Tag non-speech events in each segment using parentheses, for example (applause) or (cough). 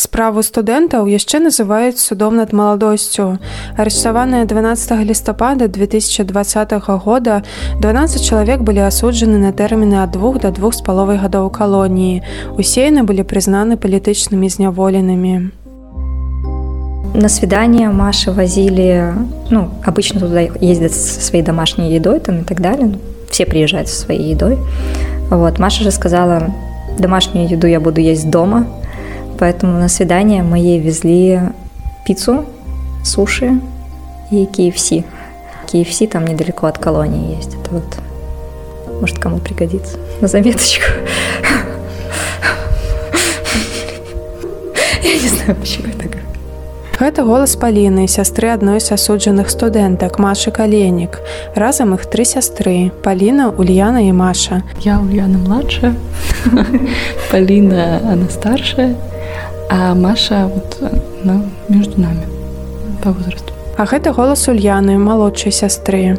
Справу студэнтаў яшчэ называюць судом над маладосцю. Арыштаваныя 12 лістапада 2020 года 12 чалавек былі асуджаны на тэрміны ад двух да двух з паловай гадоў калоніі. Усе яны былі прызнаны палітычнымі зняволенымі. На свидание Маши возили, ну, обычно туда ездят со своей домашней едой там и так далее. Ну, все приезжают со своей едой. Вот, Маша же сказала, домашнюю еду я буду есть дома, Поэтому на свидание мы ей везли пиццу, суши и KFC. KFC там недалеко от колонии есть. Это вот, может, кому пригодится. На заметочку. Я не знаю, почему я так говорю. Гэта голас паліны сястры адной з асуджаных студэнтак Машы каленік. Разам іх тры сястры Паліна, Ульяна і Маша. Я Ульяна младшая, Паліна она старшая, а Маша вот, ну, между нами по возрасту. А гэта голас Ульяны, малодшай сястры.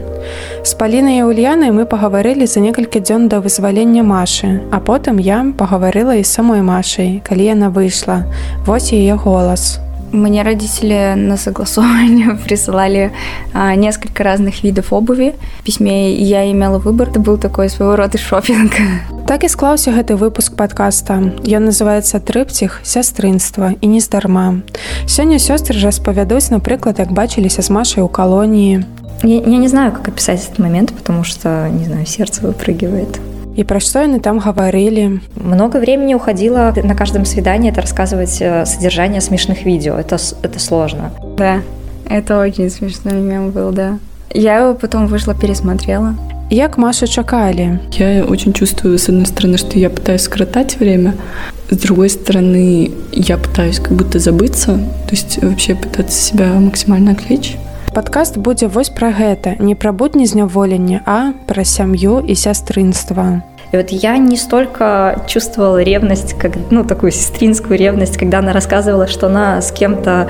З палінай і Ульянай мы пагаварылі за некалькі дзён да вызвалення Машы, а потым я пагаварыла і самой Машай, калі яна выйшла. Вось яе голас. Мне родители на согласование (laughs) присылали а, несколько разных видов обуви. В письме я имела выбор, это был такой своего рода шопинг. (laughs) Так і склаўся гэты выпуск подкаста. Ён называецца трыпціх сястрынства і нездарма. Сёння сёстры распавядуць, напрыклад, як бачыліся з Машай у калоніі. Я, я не знаю, как описать этот момент, потому что, не знаю, сердце выпрыгивает. И про что они там говорили? Много времени уходило на каждом свидании это рассказывать э, содержание смешных видео. Это, это сложно. Да, это очень смешной мем был, да. Я его потом вышла, пересмотрела. Як Машу чакали? Я очень чувствую, с одной стороны, что я пытаюсь скоротать время, с другой стороны, я пытаюсь как будто забыться, то есть вообще пытаться себя максимально отвлечь. Падкаст будзе вось пра гэта, не пра будні зняволення, а пра сям'ю і сястрынства. И вот я не столько чувствовала ревность, как, ну, такую сестринскую ревность, когда она рассказывала, что она с кем-то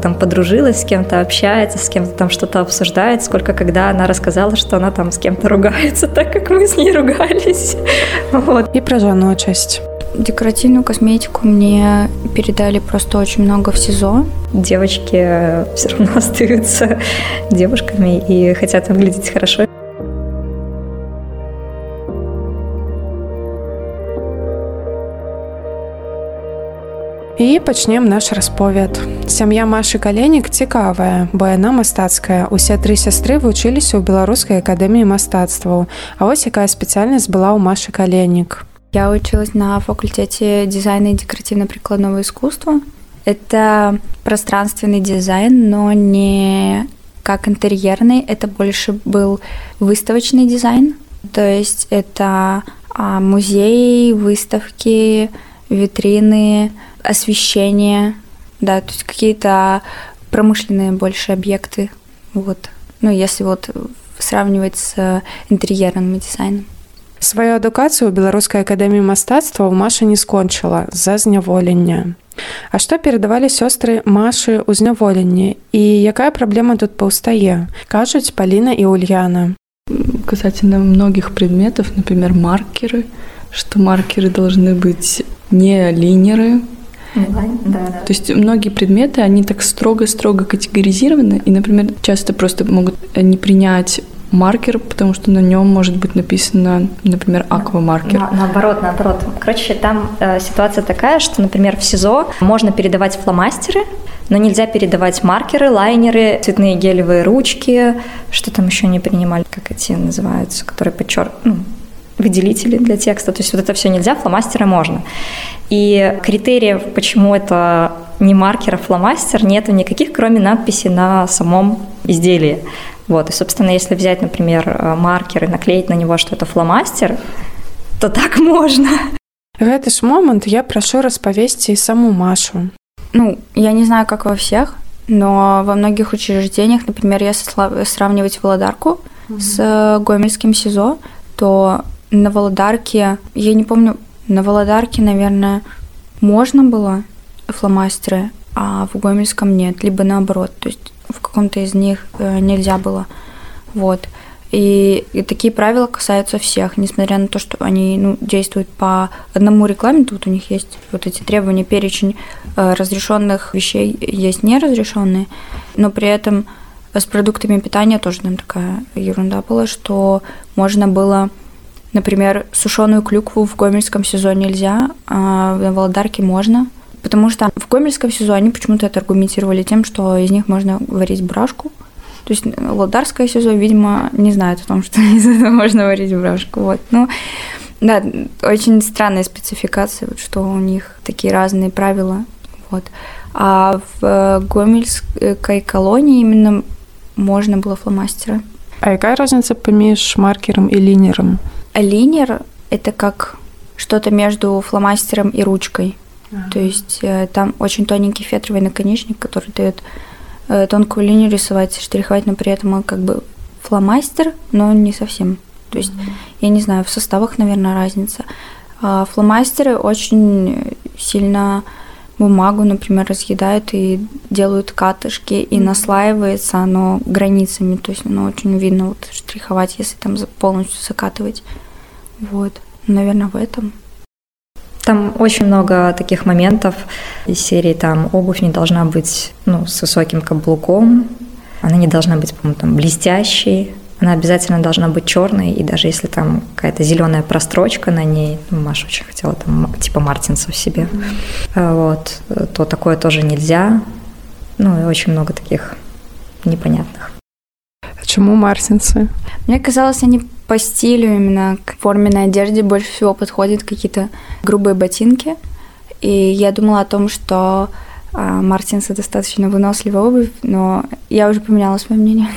там подружилась, с кем-то общается, с кем-то там что-то обсуждает, сколько когда она рассказала, что она там с кем-то ругается, (laughs) так как мы с ней ругались. (laughs) Вот. И про жаночесть. Декоративную косметику мне передали просто очень много в СИЗО. Девочки (laughs) все равно остаются (laughs) девушками и хотят выглядеть хорошо. І пачнем наш расповед. Сям'я Машы каленік цікавая, бо яна мастацкая. Усе тры сястры вучыліся ў беларускай акадэміі мастацтваў. А вось якая спецыяльнасць была ў Машы каленік. Я училась на факультете дизайна и декоративно-прикладного искусства. Это пространственный дизайн, но не как интерьерный, это больше был выставочный дизайн. То есть это музеи, выставки, витрины, освещение, да, то есть какие-то промышленные больше объекты, вот. Ну, если вот сравнивать с интерьерным дизайном. Сваю адукацыю ў беларускай акадэміі мастацтваў Маша не скончыла з-за зняволення. А што перадавалі сёстры Машы ў зняволенні і якая праблема тут паўстае? Кажуць Паліна і Ульяна. Касательно многих предметов, например, маркеры, что маркеры должны быть не линеры, Да, да. То есть многие предметы, они так строго-строго категоризированы, и, например, часто просто могут не принять маркер, потому что на нем может быть написано, например, аквамаркер. На, наоборот, наоборот. Короче, там э, ситуация такая, что, например, в СИЗО можно передавать фломастеры, но нельзя передавать маркеры, лайнеры, цветные гелевые ручки, что там еще не принимали, как эти называются, которые подчер... ну, выделители для текста. То есть вот это все нельзя, фломастеры можно. И критериев, почему это не маркер, а фломастер, нету никаких, кроме надписи на самом изделии. Вот, и, собственно, если взять, например, э, маркер и наклеить на него, что это фломастер, то так (laughs) можно. Гэты ж момант я прашу распавесці саму Машу. Ну, я не знаю, как во всех, но во многих учреждениях, например, если сравнивать Володарку mm-hmm. с Гомельским СИЗО, то на Володарке, я не помню, на Володарке, наверное, можно было фломастеры, а в Гомельском нет, либо наоборот. То есть в каком-то из них э, нельзя было. Вот. И, и такие правила касаются всех, несмотря на то, что они ну, действуют по одному регламенту. Вот у них есть вот эти требования, перечень э, разрешенных вещей, есть неразрешенные, но при этом с продуктами питания тоже там такая ерунда была, что можно было, например, сушеную клюкву в гомельском сезоне нельзя, а в Володарке можно. Потому что в гомельском сезоне почему-то это аргументировали тем, что из них можно варить брашку. То есть Володарское СИЗО, видимо, не знает о том, (laughs) что из этого можно варить брашку. Вот. Ну, да, очень странная спецификация, вот, что у них такие разные правила. Вот. А в Гомельской колонии именно можно было фломастеры. А какая разница поміж маркером и линером? А линер – это как что-то между фломастером и ручкой. То есть э, там очень тоненький фетровый наконечник, который дает э, тонкую линию рисовать, штриховать, но при этом он как бы фломастер, но не совсем. То есть, mm я не знаю, в составах, наверное, разница. А фломастеры очень сильно бумагу, например, разъедают и делают катышки, и наслаивается оно границами, то есть оно очень видно вот штриховать, если там полностью закатывать. Вот, наверное, в этом. Там очень много таких моментов из серии, там обувь не должна быть ну, с высоким каблуком, она не должна быть, по-моему, там блестящей, она обязательно должна быть черной, и даже если там какая-то зеленая прострочка на ней, ну, Маша очень хотела там типа Мартинса в себе, mm-hmm. вот, то такое тоже нельзя. Ну и очень много таких непонятных. А чему Мартинсы? Мне казалось, они по стилю именно к форменной одежде больше всего подходят какие-то грубые ботинки. И я думала о том, что а, Мартинсы достаточно выносливая обувь, но я уже поменяла свое мнение.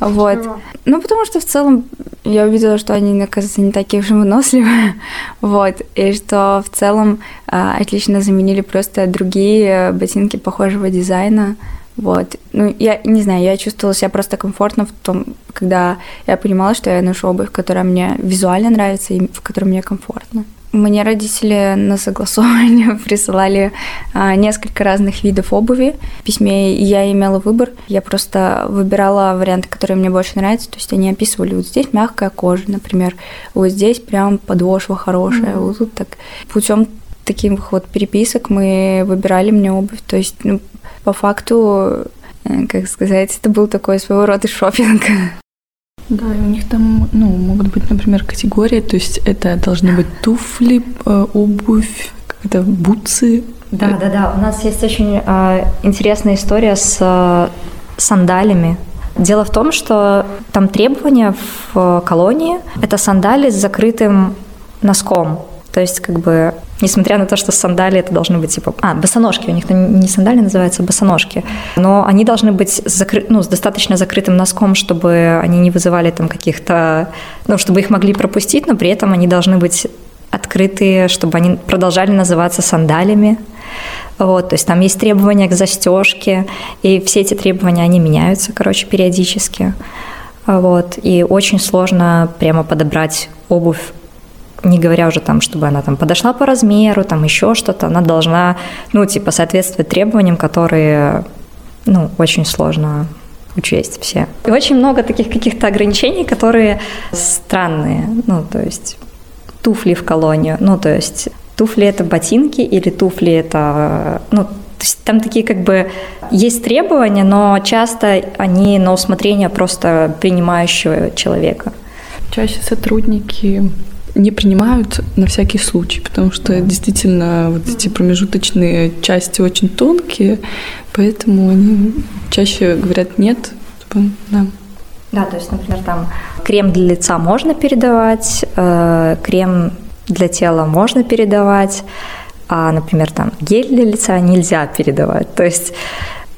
Вот. Ну, потому что в целом я увидела, что они, оказывается, не такие уж и выносливые. (laughs) Вот. И что в целом а, отлично заменили просто другие ботинки похожего дизайна. Вот. Ну, я не знаю, я чувствовала себя просто комфортно в том, когда я понимала, что я ношу обувь, которая мне визуально нравится и в которой мне комфортно. Мне родители на согласование (laughs) присылали а, несколько разных видов обуви. В письме я имела выбор. Я просто выбирала варианты, которые мне больше нравятся. То есть они описывали, вот здесь мягкая кожа, например, вот здесь прям подошва хорошая, mm-hmm. вот тут так. Путем таких вот переписок мы выбирали мне обувь. То есть, ну, по факту, э, как сказать, это был такой своего рода шопинг. Да, и у них там, ну, могут быть, например, категории, то есть это должны быть туфли, э, обувь, это бутсы. Да, да, да. У нас есть очень э, интересная история с э, сандалями. Дело в том, что там требования в колонии – это сандали с закрытым носком. То есть, как бы, несмотря на то, что сандали это должны быть типа... А, босоножки, у них не сандали называются, а босоножки. Но они должны быть закры... ну, с достаточно закрытым носком, чтобы они не вызывали там каких-то... Ну, чтобы их могли пропустить, но при этом они должны быть открытые, чтобы они продолжали называться сандалями. Вот, то есть там есть требования к застежке, и все эти требования, они меняются, короче, периодически. Вот, и очень сложно прямо подобрать обувь не говоря уже там, чтобы она там подошла по размеру, там еще что-то, она должна, ну, типа, соответствовать требованиям, которые, ну, очень сложно учесть все. И очень много таких каких-то ограничений, которые странные, ну, то есть туфли в колонию, ну, то есть туфли это ботинки или туфли это, ну, то есть там такие как бы есть требования, но часто они на усмотрение просто принимающего человека. Чаще сотрудники не принимают на всякий случай, потому что действительно вот эти промежуточные части очень тонкие, поэтому они чаще говорят нет. Типа, да. Да, то есть, например, там крем для лица можно передавать, э, крем для тела можно передавать, а, например, там гель для лица нельзя передавать. То есть,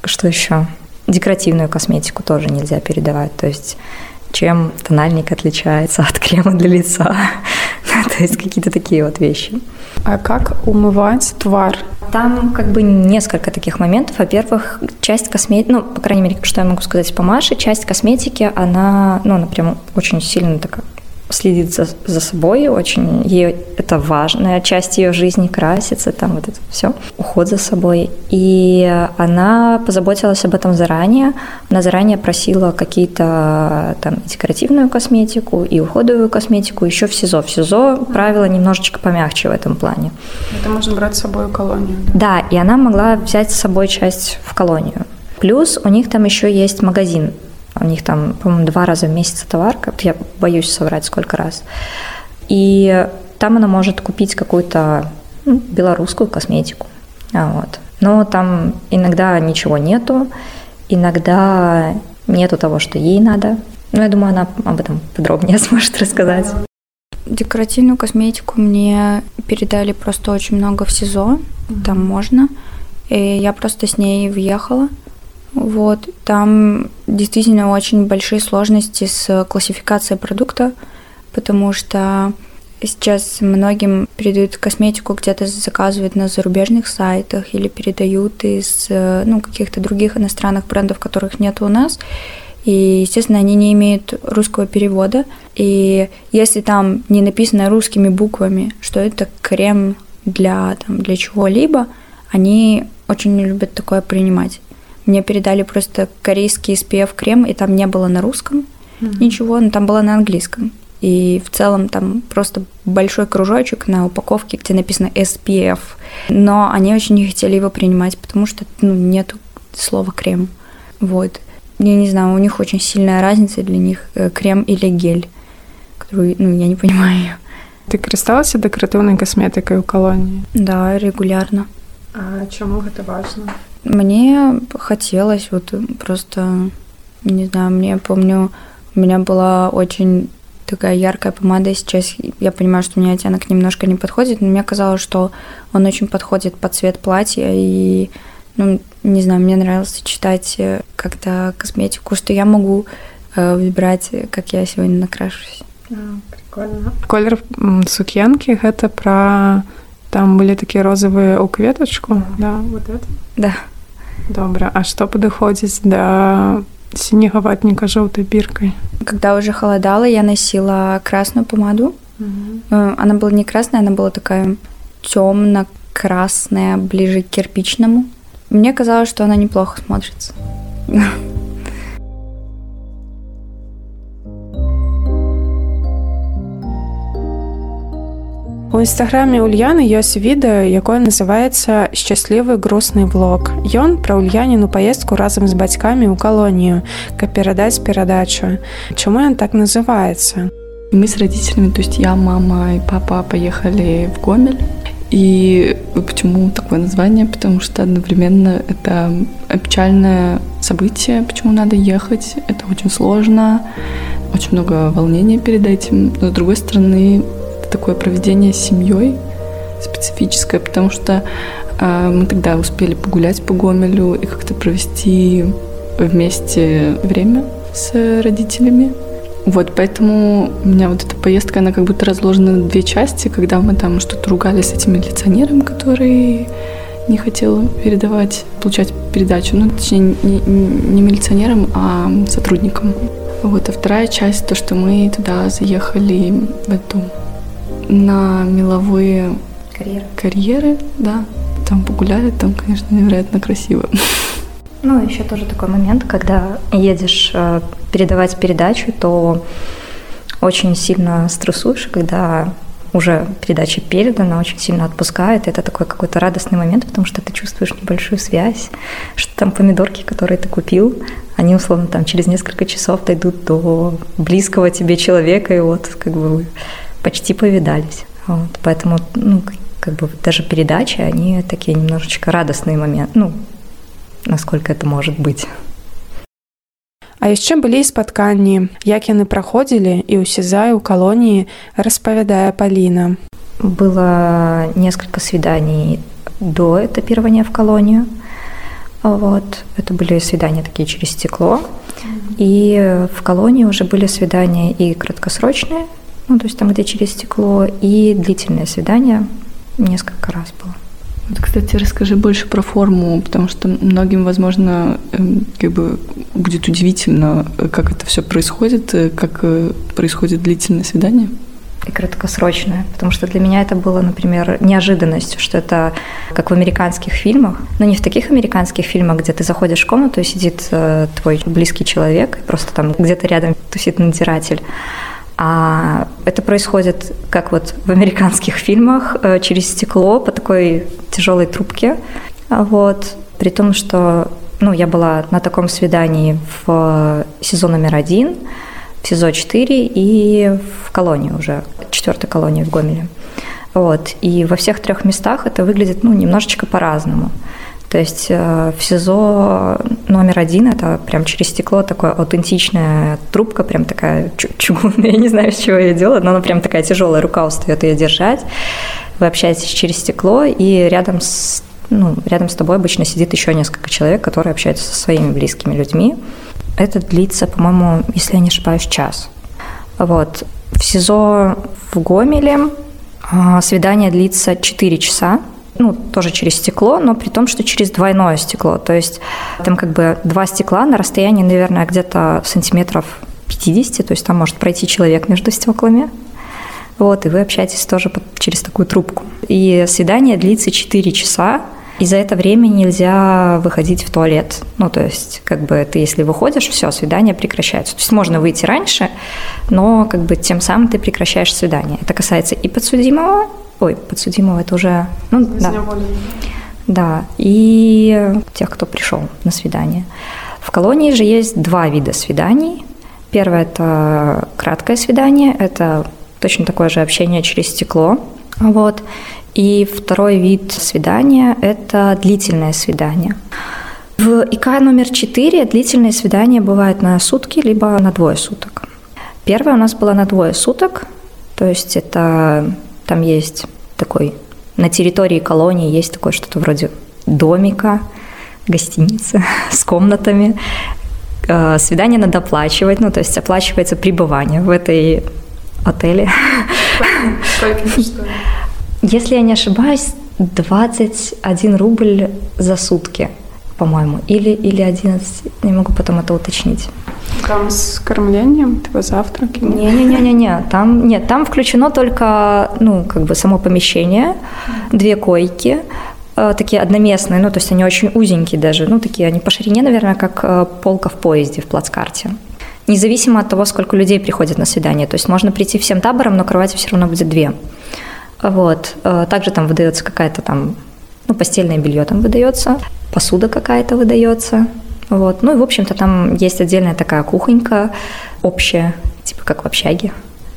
что еще? Декоративную косметику тоже нельзя передавать. То есть чем тональник отличается (laughs) от крема для лица. (laughs) То есть какие-то такие вот вещи. А как умывать твар? Там как бы несколько таких моментов. Во-первых, часть косметики, ну, по крайней мере, что я могу сказать по Маше, часть косметики, она, ну, она прям очень сильно такая следит за, за собой, очень ей это важная часть ее жизни, краситься, там вот это все, уход за собой. И она позаботилась об этом заранее. Она заранее просила какие-то там декоративную косметику и уходовую косметику еще в СИЗО. В СИЗО правила немножечко помягче в этом плане. Это можно брать с собой в колонию. Да, да и она могла взять с собой часть в колонию. Плюс у них там еще есть магазин у них там, по-моему, два раза в месяц товарка. Я боюсь соврать, сколько раз. И там она может купить какую-то ну, белорусскую косметику. А вот. Но там иногда ничего нету, иногда нету того, что ей надо. Но я думаю, она об этом подробнее (laughs) сможет рассказать. Декоративную косметику мне передали просто очень много в СИЗО, там можно. И я просто с ней въехала. Вот, там действительно очень большие сложности с классификацией продукта, потому что сейчас многим передают косметику, где-то заказывают на зарубежных сайтах или передают из ну, каких-то других иностранных брендов, которых нет у нас. И, естественно, они не имеют русского перевода. И если там не написано русскими буквами, что это крем для, там, для чего-либо, они очень любят такое принимать. Мне передали просто корейский SPF крем, и там не было на русском mm-hmm. ничего, но там было на английском. И в целом там просто большой кружочек на упаковке, где написано SPF. Но они очень не хотели его принимать, потому что ну, нет слова крем. Вот. Я не знаю, у них очень сильная разница для них э, крем или гель, которую, ну, я не понимаю. Ты карысталася дэкаратыўнай касметыкай у колонии? Да, регулярно. А чаму это важно? Мне хотелось вот просто, не знаю, мне помню, у меня была очень такая яркая помада. Сейчас я понимаю, что у меня оттенок немножко не подходит, но мне казалось, что он очень подходит под цвет платья. И, ну, не знаю, мне нравилось сочетать э, как-то косметику, что я могу э, выбирать, как я сегодня накрашусь. А, прикольно. Колер сукенки это про там были такие розовые у кветочку, да, вот это? Да. Добра А што падыходзіць да синего ватника желтой биркой. Когда уже холодало, я носила красную помаду. Угу. Она была не красная, она была такая темно-красная, ближе к кирпичному. Мне казалось, что она неплохо смотрится. (laughs) У нстаграме Ульяны ёсць відэа, якое называецца шчаслівы грустны влог. Ён пра ульяніну паездку разам з бацькамі ў калонію, каб перадаць перадачу. Чаму ён так называется? Мы с родителями, то есть я, мама и папа поехали в Гомель. И почему такое название? Потому что одновременно это печальное событие, почему надо ехать. Это очень сложно, очень много волнения перед этим. Но с другой стороны, такое проведение с семьей специфическое, потому что э, мы тогда успели погулять по Гомелю и как-то провести вместе время с родителями. Вот, поэтому у меня вот эта поездка, она как будто разложена на две части, когда мы там что-то ругали с этим милиционером, который не хотел передавать, получать передачу, ну, точнее, не, не милиционером, а сотрудником. Вот, а вторая часть, то, что мы туда заехали в эту на меловые карьеры. карьеры, да. Там погуляли, там, конечно, невероятно красиво. Ну, еще тоже такой момент, когда едешь э, передавать передачу, то очень сильно стрессуешь, когда уже передача передана, очень сильно отпускает. Это такой какой-то радостный момент, потому что ты чувствуешь небольшую связь, что там помидорки, которые ты купил, они условно там через несколько часов дойдут до близкого тебе человека, и вот как бы почти повидались. Вот, поэтому, ну, как бы даже передачи, они такие немножечко радостные моменты, ну, насколько это может быть. А яшчэ былі спатканні, як яны праходзілі і ў сезае ў калоніі распавядае Паліна. Было несколько свиданий до этапирования в колонию. Вот. Это были свидания такие через стекло. И в колонии уже были свидания и краткосрочные, ну, то есть там где через стекло, и длительное свидание несколько раз было. Вот, кстати, расскажи больше про форму, потому что многим, возможно, эм, как бы будет удивительно, как это все происходит, э, как э, происходит длительное свидание и краткосрочное, потому что для меня это было, например, неожиданностью, что это как в американских фильмах, но не в таких американских фильмах, где ты заходишь в комнату и сидит э, твой близкий человек, и просто там где-то рядом тусит надзиратель, а это происходит, как вот в американских фильмах, э, через стекло по такой тяжелой трубке. Вот. При том, что ну, я была на таком свидании в сезон номер один, в СИЗО 4 и в колонии уже, четвертой колонии в Гомеле. Вот. И во всех трех местах это выглядит ну, немножечко по-разному. То есть э, в СИЗО номер один это прям через стекло такая аутентичная трубка, прям такая чугунная, (laughs) я не знаю, с чего ее делают, но она прям такая тяжелая, рука устает ее держать. Вы общаетесь через стекло, и рядом с, ну, рядом с тобой обычно сидит еще несколько человек, которые общаются со своими близкими людьми. Это длится, по-моему, если я не ошибаюсь, час. Вот. В СИЗО в Гомеле а, свидание длится 4 часа, ну, тоже через стекло, но при том, что через двойное стекло. То есть там как бы два стекла на расстоянии, наверное, где-то сантиметров 50, то есть там может пройти человек между стеклами. Вот, и вы общаетесь тоже через такую трубку. И свидание длится 4 часа, и за это время нельзя выходить в туалет. Ну, то есть, как бы ты, если выходишь, все, свидание прекращается. То есть можно выйти раньше, но как бы тем самым ты прекращаешь свидание. Это касается и подсудимого, Ой, подсудимого это уже... Ну, да. Да, и тех, кто пришел на свидание. В колонии же есть два вида свиданий. Первое – это краткое свидание, это точно такое же общение через стекло. Вот. И второй вид свидания – это длительное свидание. В ИК номер 4 длительные свидания бывают на сутки, либо на двое суток. Первое у нас было на двое суток, то есть это там есть такой, на территории колонии есть такое что-то вроде домика, гостиницы (laughs) с комнатами. Э, свидание надо оплачивать, ну, то есть оплачивается пребывание в этой отеле. (laughs) Если я не ошибаюсь, 21 рубль за сутки, по-моему, или, или 11, не могу потом это уточнить. Там с кормлением, типа завтраки? Не-не-не-не, там нет, там включено только, ну, как бы само помещение, две койки, э, такие одноместные, ну, то есть они очень узенькие даже, ну, такие они по ширине, наверное, как э, полка в поезде в плацкарте. Независимо от того, сколько людей приходит на свидание. То есть можно прийти всем табором, но кровати все равно будет две. Вот. Э, также там выдается какая-то там, ну, постельное белье там выдается, посуда какая-то выдается, вот. Ну и, в общем-то, там есть отдельная такая кухонька общая, типа как в общаге,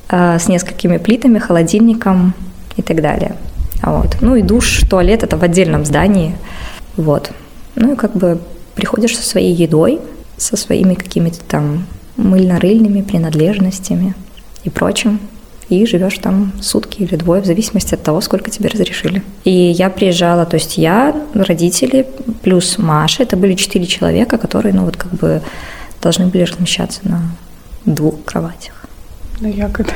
э, с несколькими плитами, холодильником и так далее. Вот. Ну и душ, туалет – это в отдельном здании. Вот. Ну и как бы приходишь со своей едой, со своими какими-то там мыльно-рыльными принадлежностями и прочим и живешь там сутки или двое, в зависимости от того, сколько тебе разрешили. И я приезжала, то есть я, родители, плюс Маша, это были четыре человека, которые, ну вот как бы должны были размещаться на двух кроватях. На ягоды.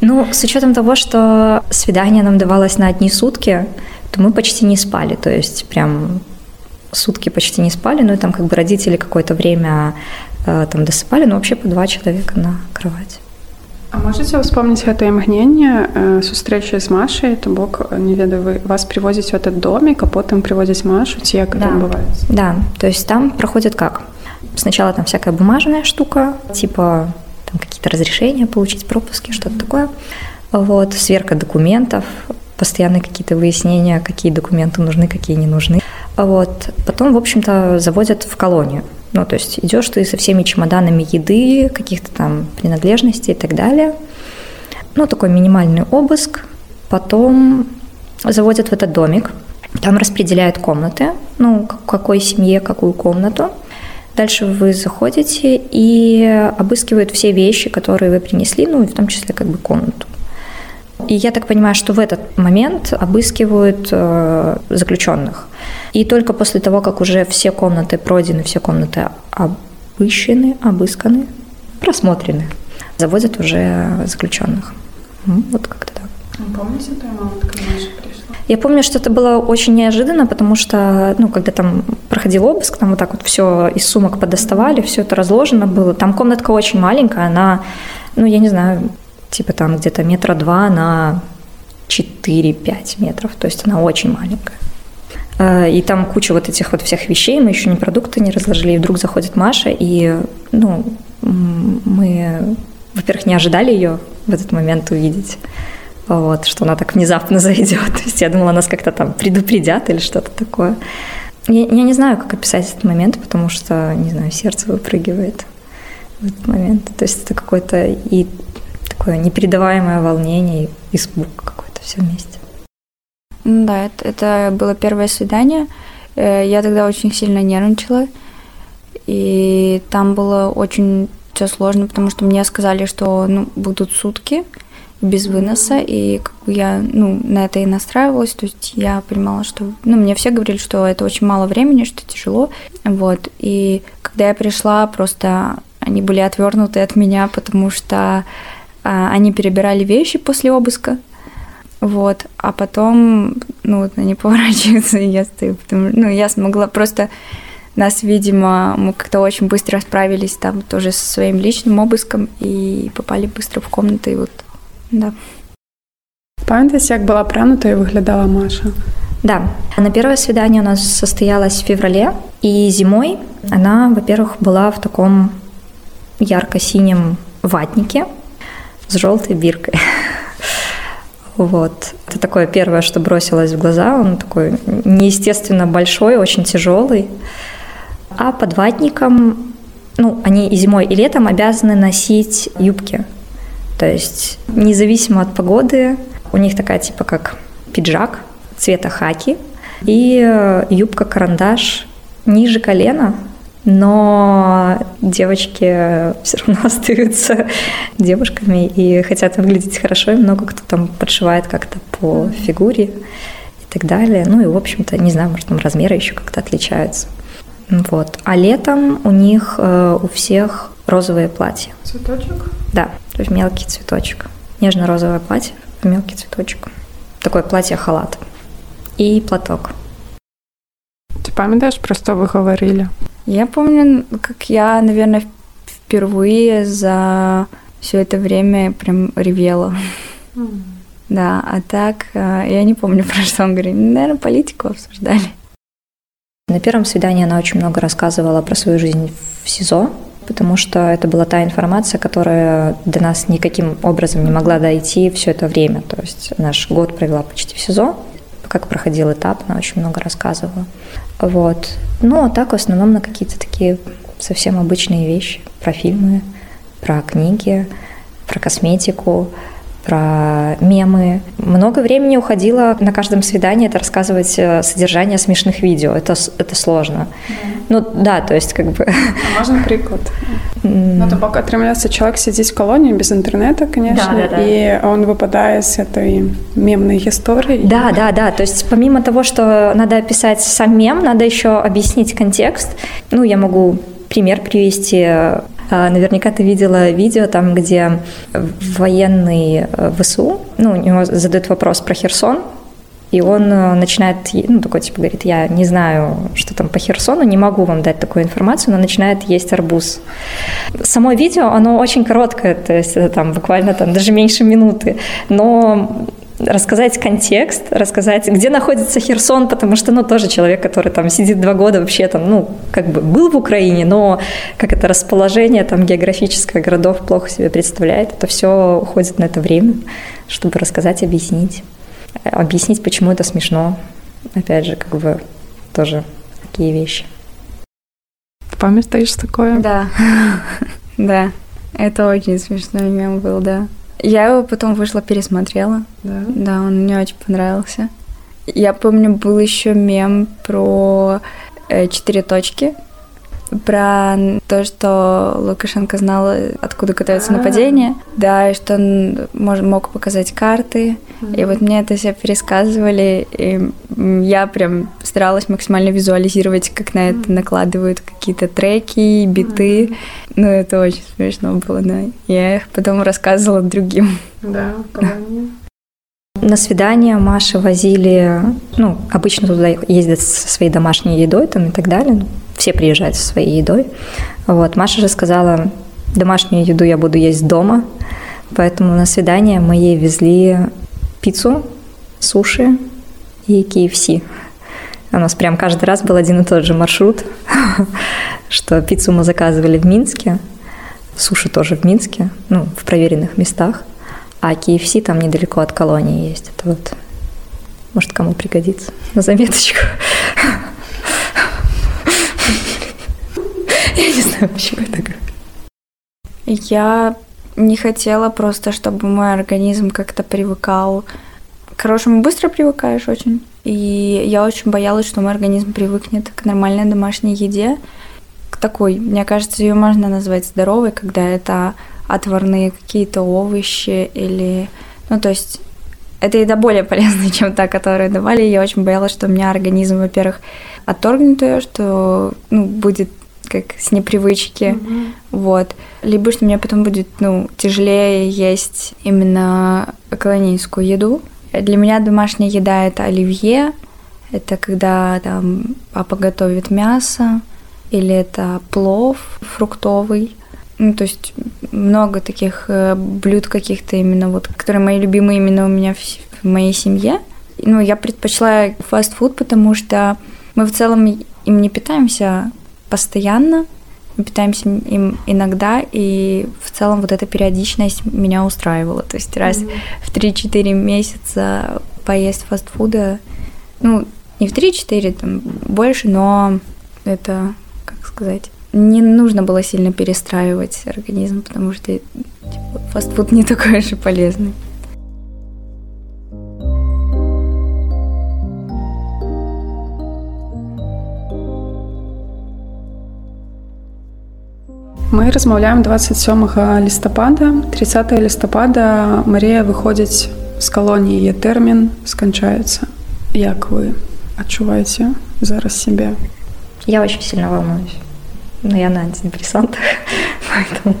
Ну, с учетом того, что свидание нам давалось на одни сутки, то мы почти не спали, то есть прям сутки почти не спали, ну и там как бы родители какое-то время там досыпали, но вообще по два человека на кровать. А можете вспомнить это імгнення сустрэчы з Машай то бок не ведаю вы вас привозіць в этот домик а потом привозить Машу ці як да. бывает да то есть там проходит как сначала там всякая бумажная штука типа там какие-то разрешения получить пропуски что-то такое вот сверка документов постоянные какие-то выяснения какие документы нужны какие не нужны вот потом в общем-то заводят в колонию ну, то есть идешь ты со всеми чемоданами еды, каких-то там принадлежностей и так далее. Ну, такой минимальный обыск. Потом заводят в этот домик. Там распределяют комнаты, ну, какой семье, какую комнату. Дальше вы заходите и обыскивают все вещи, которые вы принесли, ну, и в том числе как бы комнату. И я так понимаю, что в этот момент обыскивают э, заключенных. И только после того, как уже все комнаты пройдены, все комнаты обыщены, обысканы, просмотрены, заводят уже заключенных. Вот как-то так. Помните, твоя мама, когда наша пришла? Я помню, что это было очень неожиданно, потому что, ну, когда там проходил обыск, там вот так вот все из сумок подоставали, все это разложено было. Там комнатка очень маленькая, она, ну, я не знаю, типа там где-то метра два на 4-5 метров, то есть она очень маленькая. Э, и там куча вот этих вот всех вещей, мы еще ни продукты не разложили, и вдруг заходит Маша, и, ну, мы, во-первых, не ожидали ее в этот момент увидеть, вот, что она так внезапно (laughs) зайдет. То есть я думала, нас как-то там предупредят или что-то такое. Я, я не знаю, как описать этот момент, потому что, не знаю, сердце выпрыгивает в этот момент. То есть это какое-то и такое непередаваемое волнение, испуг какой-то все вместе. Да, это, это было первое свидание. Э, я тогда очень сильно нервничала. И там было очень все сложно, потому что мне сказали, что ну, будут сутки без выноса, и как бы я ну, на это и настраивалась, то есть я понимала, что, ну, мне все говорили, что это очень мало времени, что тяжело, вот, и когда я пришла, просто они были отвернуты от меня, потому что они перебирали вещи после обыска, вот, а потом, ну, вот они (laughs) поворачиваются, и я стою, потому, ну, я смогла просто нас, видимо, мы как-то очень быстро справились там тоже со своим личным обыском и попали быстро в комнату, и вот, да. Пам'ятаєте, як была прянута и выглядела Маша? Да. На первое свидание у нас состоялось в феврале, и зимой она, во-первых, была в таком ярко-синем ватнике с желтой биркой. Вот. Это такое первое, что бросилось в глаза. Он такой неестественно большой, очень тяжелый. А под ватником, ну, они и зимой, и летом обязаны носить юбки. То есть независимо от погоды, у них такая типа как пиджак цвета хаки и э, юбка-карандаш ниже колена, но девочки все равно (laughs) остаются девушками и хотят выглядеть хорошо, и много кто там подшивает как-то по фигуре и так далее. Ну и, в общем-то, не знаю, может, там размеры еще как-то отличаются. Вот. А летом у них э, у всех розовые платья. Цветочек? Да, то есть мелкий цветочек. Нежно-розовое платье, мелкий цветочек. Такое платье-халат. И платок. Ты памятаешь, про что вы говорили? Я помню, как я, наверное, впервые за все это время прям ревела. Mm. Да, а так э, я не помню, (laughs) про что он говорил. Наверное, политику обсуждали. На первом свидании она очень много рассказывала про свою жизнь в СИЗО, потому что это была та информация, которая до нас никаким образом не могла дойти все это время. То есть наш год провела почти в СИЗО, как проходил этап, она очень много рассказывала. Вот. Ну, а так в основном на какие-то такие совсем обычные вещи, про фильмы, про книги, про косметику, про мемы. Много времени уходило на каждом свидании это рассказывать э, содержание смешных видео. Это, это сложно. Mm. Ну да, то есть как бы... А можно приклад? Ну, то пока атрымляецца человек сидзіць в колонии без интернета, конечно, да, да, да. и он выпадает с этой мемной истории. Да, да, да. То есть помимо того, что надо описать сам мем, надо еще объяснить контекст. Ну, я могу пример привести наверняка ты видела видео там, где военный э, ВСУ, ну, у него задают вопрос про Херсон, и он э, начинает, ну, такой, типа, говорит, я не знаю, что там по Херсону, не могу вам дать такую информацию, но начинает есть арбуз. Само видео, оно очень короткое, то есть это там буквально там даже меньше минуты, но рассказать контекст, рассказать, где находится Херсон, потому что, ну, тоже человек, который там сидит два года вообще там, ну, как бы был в Украине, но как это расположение там географическое городов плохо себе представляет. Это все уходит на это время, чтобы рассказать, объяснить. Объяснить, почему это смешно. Опять же, как бы тоже такие вещи. В память стоишь такое? Да, (laughs) да. Это очень смешной мем был, да. Я его потом вышла, пересмотрела. Да? Да, он мне очень понравился. Я помню, был еще мем про э, четыре точки, про то, что Лукашенко знал, откуда готовится нападение, да, и что он мож, мог показать карты. И вот мне это все пересказывали, и я прям старалась максимально визуализировать, как на это накладывают какие-то треки, биты. Ну, это очень смешно было, да. Я их потом рассказывала другим. Да, На свидание Маши возили, ну, обычно туда ездят со своей домашней едой там и так далее. Ну, все приезжают со своей едой. Вот. Маша же сказала, домашнюю еду я буду есть дома, поэтому на свидание мы ей везли пиццу, суши и KFC. У нас прям каждый раз был один и тот же маршрут, (laughs) что пиццу мы заказывали в Минске, суши тоже в Минске, ну, в проверенных местах, а KFC там недалеко от колонии есть. Это вот, может, кому пригодится на заметочку. Я не знаю, почему я так Я не хотела просто, чтобы мой организм как-то привыкал. К хорошему быстро привыкаешь очень. И я очень боялась, что мой организм привыкнет к нормальной домашней еде. К такой, мне кажется, ее можно назвать здоровой, когда это отварные какие-то овощи или... Ну, то есть эта еда более полезная, (laughs) чем та, которую давали. Я очень боялась, что у меня организм, во-первых, отторгнет ее, что ну, будет как с непривычки, mm-hmm. вот. Либо что мне потом будет, ну, тяжелее есть именно колонийскую еду. Для меня домашняя еда – это оливье, это когда там папа готовит мясо, или это плов фруктовый. Ну, то есть много таких э, блюд каких-то именно вот, которые мои любимые именно у меня в, в моей семье. Ну, я предпочла фастфуд, потому что мы в целом им не питаемся постоянно, мы питаемся им иногда, и в целом вот эта периодичность меня устраивала. То есть раз mm-hmm. в 3-4 месяца поесть фастфуда, ну, не в 3-4, там больше, но это, как сказать, не нужно было сильно перестраивать организм, потому что типа, фастфуд не такой же полезный. Мы размаўляем 27 лістапада 30 лістапада Марія выходзіць з калоніі е тэрмін сканчаецца як вы адчуваеце зараз себе я очень сильно волнуюсь но я на антидепрессантах (laughs) поэтому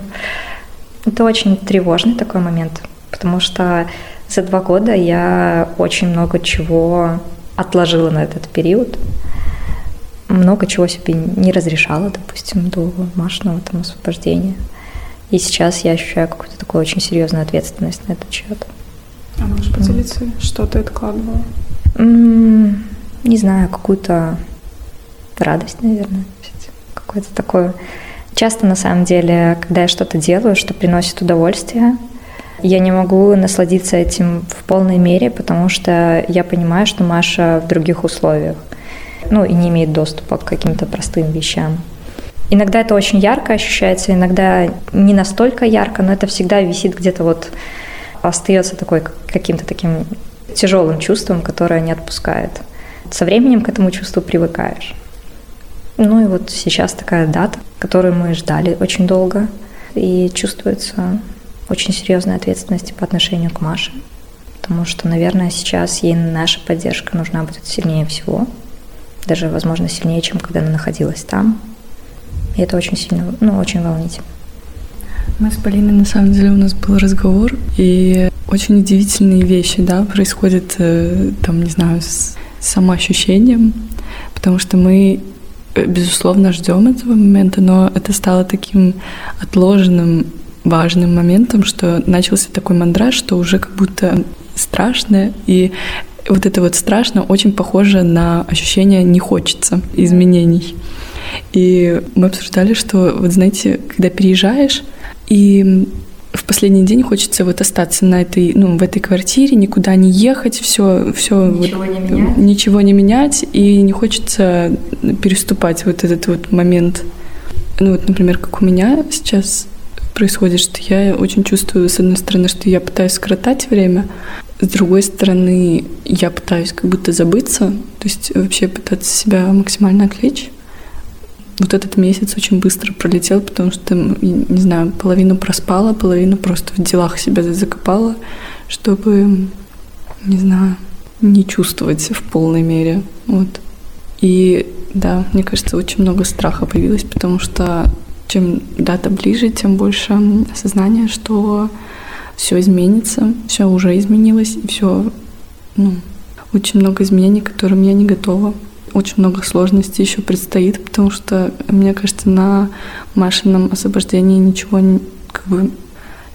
это очень тревожный такой момент потому что за два года я очень много чего отложила на этот период много чего себе не разрешала, допустим, до Машиного там освобождения. И сейчас я ощущаю какую-то такую очень серьезную ответственность на этот счет. А можешь поделиться, mm. что ты откладывала? Mm, не знаю, какую-то радость, наверное. Какое-то такое... Часто, на самом деле, когда я что-то делаю, что приносит удовольствие, я не могу насладиться этим в полной мере, потому что я понимаю, что Маша в других условиях ну, и не имеет доступа к каким-то простым вещам. Иногда это очень ярко ощущается, иногда не настолько ярко, но это всегда висит где-то вот, остается такой каким-то таким тяжелым чувством, которое не отпускает. Со временем к этому чувству привыкаешь. Ну и вот сейчас такая дата, которую мы ждали очень долго, и чувствуется очень серьезная ответственность по отношению к Маше, потому что, наверное, сейчас ей наша поддержка нужна будет сильнее всего – даже, возможно, сильнее, чем когда она находилась там. И это очень сильно, ну, очень волнительно. Мы с Полиной, на самом деле, у нас был разговор, и очень удивительные вещи, да, происходят, э, там, не знаю, с самоощущением, потому что мы, безусловно, ждем этого момента, но это стало таким отложенным важным моментом, что начался такой мандраж, что уже как будто страшно, и вот это вот страшно очень похоже на ощущение «не хочется» изменений. И мы обсуждали, что, вот знаете, когда переезжаешь, и последний день хочется вот остаться на этой, ну, в этой квартире, никуда не ехать, все, все ничего, вот, не менять. ничего не менять, и не хочется переступать вот этот вот момент. Ну вот, например, как у меня сейчас происходит, что я очень чувствую, с одной стороны, что я пытаюсь скоротать время, с другой стороны, я пытаюсь как будто забыться, то есть вообще пытаться себя максимально отвлечь. Вот этот месяц очень быстро пролетел, потому что, не знаю, половину проспала, половину просто в делах себя закопала, чтобы, не знаю, не чувствовать в полной мере. Вот. И да, мне кажется, очень много страха появилось, потому что чем дата ближе, тем больше осознание, что все изменится, все уже изменилось, и все ну, очень много изменений, к которым я не готова. Очень много сложностей еще предстоит, потому что, мне кажется, на Машином освобождении ничего, как бы,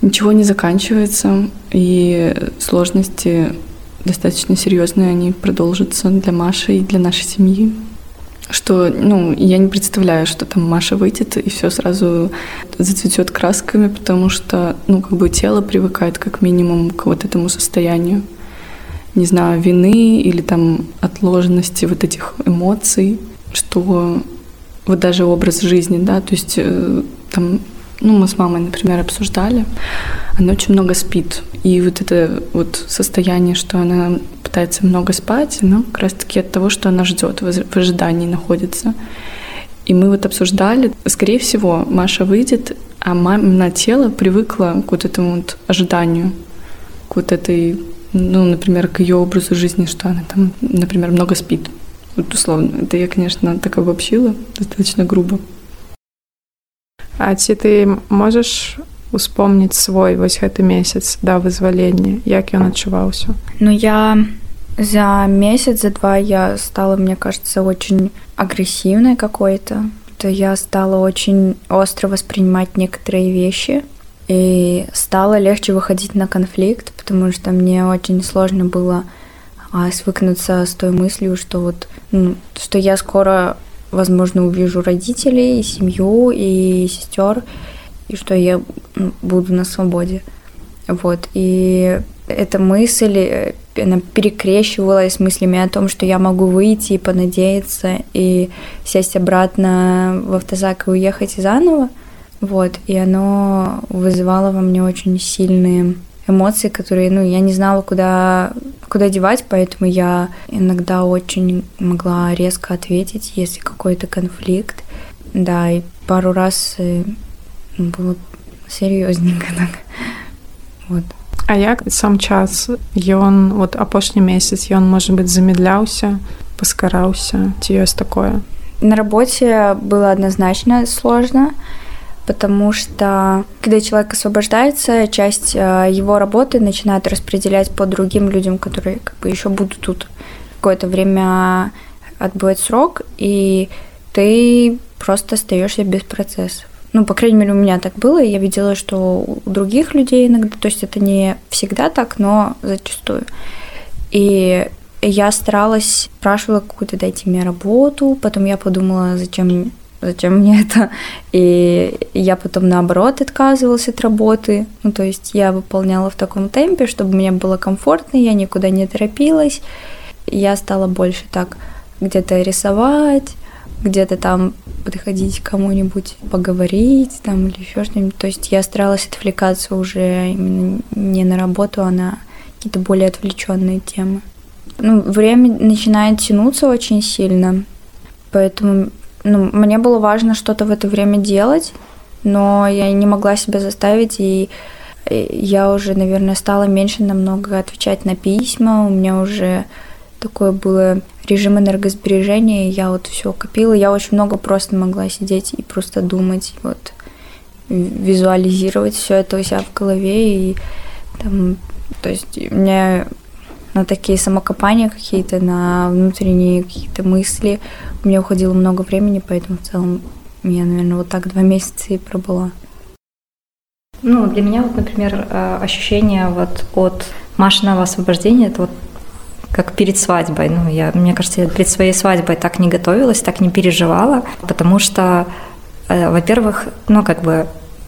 ничего не заканчивается, и сложности достаточно серьезные, они продолжатся для Маши и для нашей семьи. Что, ну, я не представляю, что там Маша выйдет и все сразу зацветет красками, потому что, ну, как бы тело привыкает как минимум к вот этому состоянию не знаю, вины или там отложенности вот этих эмоций, что вот даже образ жизни, да, то есть э, там, ну, мы с мамой, например, обсуждали, она очень много спит, и вот это вот состояние, что она пытается много спать, оно как раз-таки от того, что она ждет, в ожидании находится. И мы вот обсуждали, скорее всего, Маша выйдет, а мамина тело привыкло к вот этому вот ожиданию, к вот этой ну, например, к ее образу жизни, что она там, например, много спит. Вот условно. Это я, конечно, так обобщила, достаточно грубо. А ці ты можаш успомніць свой вось гэты месяц да вызвалення як ён адчуваўся ну я за месяц за два я стала мне кажется очень агрессивной какой-то то я стала очень остро воспринимать некоторые вещи и стало легче выходить на конфликт, потому что мне очень сложно было а, свыкнуться с той мыслью, что вот, ну, что я скоро, возможно, увижу родителей, и семью, и сестер, и что я буду на свободе. Вот. И эта мысль, э, она перекрещивалась с мыслями о том, что я могу выйти и понадеяться, и сесть обратно в автозак и уехать заново. Вот, и оно вызывало во мне очень сильные эмоции, которые, ну, я не знала, куда, куда девать, поэтому я иногда очень могла резко ответить, если какой-то конфликт. Да, и пару раз э, было серьезненько так. Вот. А як сам час ён вот апошні месяц ён может быть замедляўся паскараўся ці ёсць такое на работе было однозначно сложно потому что когда человек освобождается, часть э, его работы начинает распределять по другим людям, которые как бы еще будут тут какое-то время отбывать срок, и ты просто остаешься без процессов. Ну, по крайней мере, у меня так было, и я видела, что у других людей иногда, то есть это не всегда так, но зачастую. И я старалась, спрашивала какую-то дайте мне работу, потом я подумала, зачем зачем мне это? И я потом наоборот отказывалась от работы. Ну, то есть я выполняла в таком темпе, чтобы мне было комфортно, я никуда не торопилась. Я стала больше так где-то рисовать, где-то там подходить к кому-нибудь, поговорить там или еще что-нибудь. То есть я старалась отвлекаться уже именно не на работу, а на какие-то более отвлеченные темы. Ну, время начинает тянуться очень сильно, поэтому ну, мне было важно что-то в это время делать, но я не могла себя заставить, и я уже, наверное, стала меньше намного отвечать на письма, у меня уже такое было режим энергосбережения, я вот все копила, я очень много просто могла сидеть и просто думать, вот визуализировать все это у себя в голове, и там, то есть у меня на такие самокопания какие-то, на внутренние какие-то мысли. У меня уходило много времени, поэтому в целом я, наверное, вот так два месяца и пробыла. Ну, для меня вот, например, э, ощущение вот от Машиного освобождения, это вот как перед свадьбой. Ну, я, мне кажется, я перед своей свадьбой так не готовилась, так не переживала, потому что, э, во-первых, ну, как бы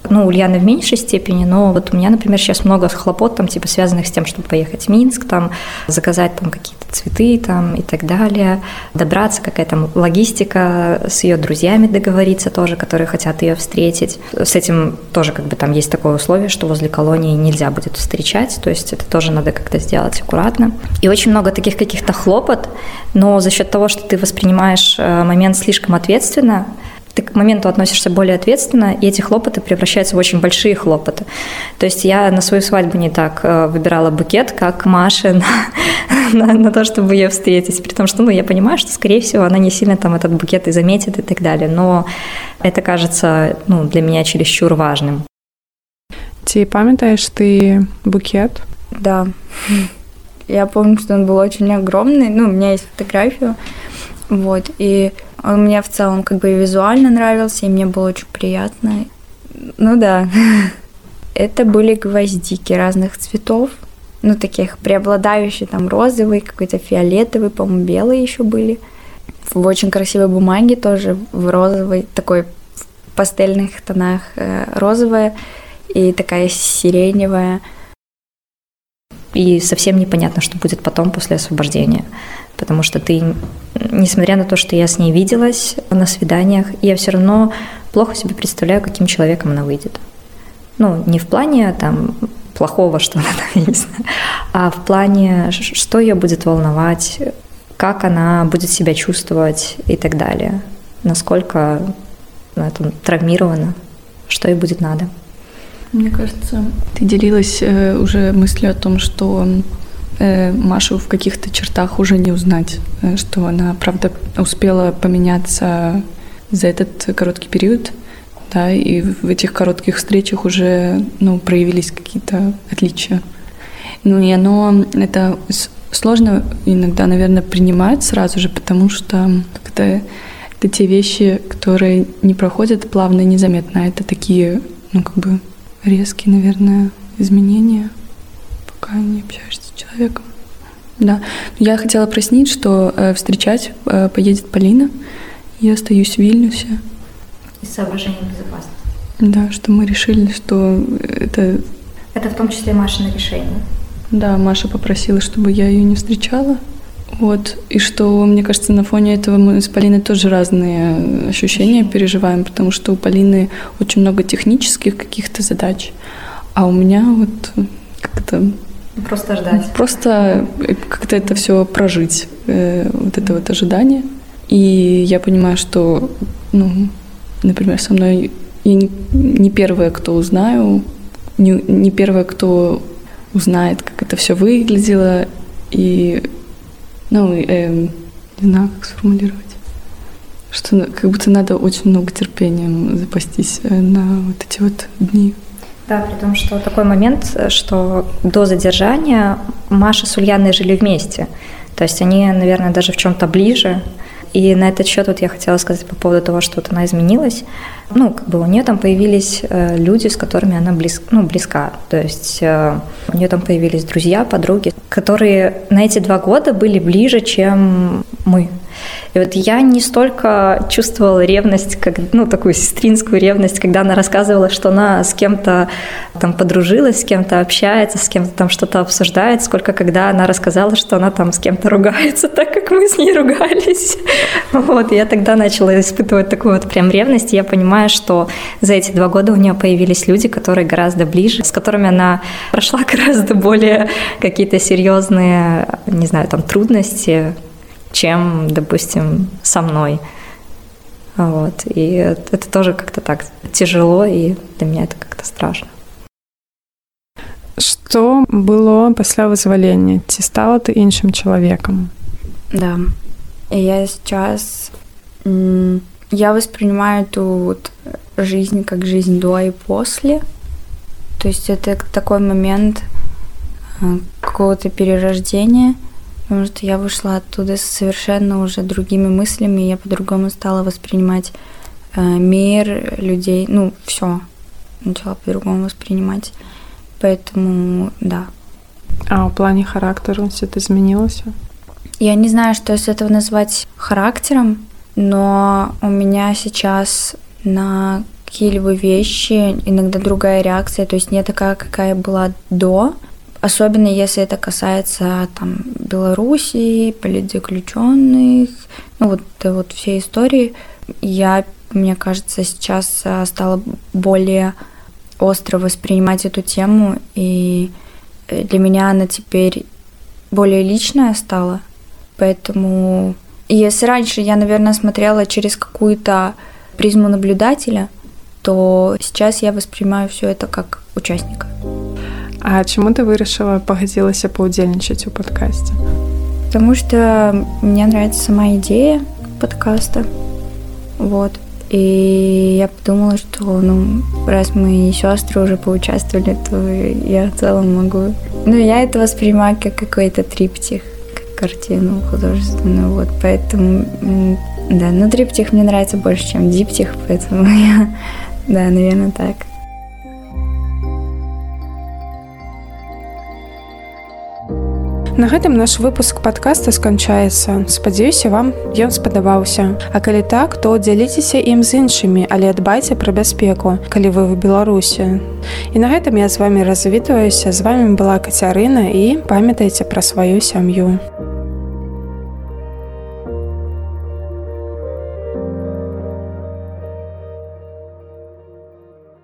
ну, Ульяны в меньшей степени, но вот у меня, например, сейчас много хлопот, там, типа, связанных с тем, чтобы поехать в Минск, там, заказать там какие-то цветы, там, и так далее, добраться, какая-то логистика, с ее друзьями договориться тоже, которые хотят ее встретить. С этим тоже, как бы, там есть такое условие, что возле колонии нельзя будет встречать, то есть это тоже надо как-то сделать аккуратно. И очень много таких каких-то хлопот, но за счет того, что ты воспринимаешь э, момент слишком ответственно, ты к моменту относишься более ответственно, и эти хлопоты превращаются в очень большие хлопоты. То есть я на свою свадьбу не так э, выбирала букет, как Маша (laughs) на, на, на то, чтобы ее встретить. При том, что ну, я понимаю, что, скорее всего, она не сильно там этот букет и заметит и так далее. Но это кажется ну, для меня чересчур важным. Ці памятаешь ты букет? Да. Я помню, что он был очень огромный. Ну, у меня есть фотография. Вот. И он мне в целом как бы визуально нравился, и мне было очень приятно. Ну да. (laughs) Это были гвоздики разных цветов. Ну, таких преобладающие, там розовый, какой-то фиолетовый, по-моему, белые еще были. В очень красивой бумаге тоже, в розовой, такой в пастельных тонах э, розовая и такая сиреневая. И совсем непонятно, что будет потом после освобождения. Потому что ты, несмотря на то, что я с ней виделась на свиданиях, я все равно плохо себе представляю, каким человеком она выйдет. Ну, не в плане там плохого, что она там, (laughs) знаю, а в плане, что ее будет волновать, как она будет себя чувствовать и так далее. Насколько ну, это травмирована, что ей будет надо. Мне кажется, ты делилась э, уже мыслью о том, что Машу в каких-то чертах уже не узнать, э, что она, правда, успела поменяться за этот короткий период, да, и в этих коротких встречах уже, ну, проявились какие-то отличия. Ну, и оно, это сложно иногда, наверное, принимать сразу же, потому что как-то это те вещи, которые не проходят плавно и незаметно, а это такие, ну, как бы резкие, наверное, изменения, пока не общаешься человеком. Да. Я хотела прояснить, что э, встречать э, поедет Полина. Я остаюсь в Вильнюсе. Из соображений безопасности. Да, что мы решили, что это... Это в том числе Машина решение. Да, Маша попросила, чтобы я ее не встречала. Вот. И что, мне кажется, на фоне этого мы с Полиной тоже разные ощущения переживаем, потому что у Полины очень много технических каких-то задач, а у меня вот как-то Просто ждать. Просто как-то это все прожить, э, вот это вот ожидание. И я понимаю, что, ну, например, со мной я не, не первая, кто узнаю, не, не первая, кто узнает, как это все выглядело, и ну, э, не знаю, как сформулировать. Что как будто надо очень много терпением запастись э, на вот эти вот дни. Да, при том, что такой момент, что до задержания Маша с Ульяной жили вместе. То есть они, наверное, даже в чем-то ближе. И на этот счет вот я хотела сказать по поводу того, что вот она изменилась. Ну, как бы у нее там появились э, люди, с которыми она близ, ну, близка. То есть э, у нее там появились друзья, подруги, которые на эти два года были ближе, чем мы. И вот я не столько чувствовала ревность, как, ну, такую сестринскую ревность, когда она рассказывала, что она с кем-то там подружилась, с кем-то общается, с кем-то там что-то обсуждает, сколько когда она рассказала, что она там с кем-то ругается, (laughs) так как мы с ней ругались. Вот, я тогда начала испытывать такую вот прям ревность, и я понимаю, что за эти два года у нее появились люди, которые гораздо ближе, с которыми она прошла (laughs) гораздо более какие-то серьезные, не знаю, там трудности, чем, допустим, со мной. Вот. И это тоже как-то так тяжело, и для меня это как-то страшно. Что было пасля вызвалення? Ці стала ты іншым человеком? Да. И я сейчас... Я воспринимаю эту вот жизнь как жизнь до и после. То есть это такой момент э, какого-то перерождения – потому что я вышла оттуда совершенно уже другими мыслями, я по-другому стала воспринимать э, мир, людей, ну, все начала по-другому воспринимать. Поэтому, да. А в плане характера что-то изменилось? Я не знаю, что из этого назвать характером, но у меня сейчас на какие-либо вещи иногда другая реакция, то есть не такая, какая была до, Особенно если это касается там Белоруссии, политзаключенных, ну вот, вот всей истории. Я, мне кажется, сейчас а, стала более остро воспринимать эту тему, и э, для меня она теперь более личная стала. Поэтому если раньше я, наверное, смотрела через какую-то призму наблюдателя, то сейчас я воспринимаю все это как участника. А чему ты вырашыла пагадзілася паўдзельнічаць у подкасте? Потому что мне нравится сама идея подкаста. Вот. И я подумала, что, ну, раз мои сестры уже поучаствовали, то я в целом могу. Ну, я это воспринимаю как какой-то триптих, как картину художественную, вот, поэтому, да, ну, триптих мне нравится больше, чем диптих, поэтому (laughs) я, да, наверное, так. На гэтым наш выпуск подкаста сканчаецца. Спадзяюся, вам ён спадабаўся. А калі так, то дзяліцеся ім з іншымі, але дбайце пра бяспеку, калі вы ў Беларусі. І на гэтым я з вами развітваюся. З вами была Кацярына і памятайце пра сваю сям'ю.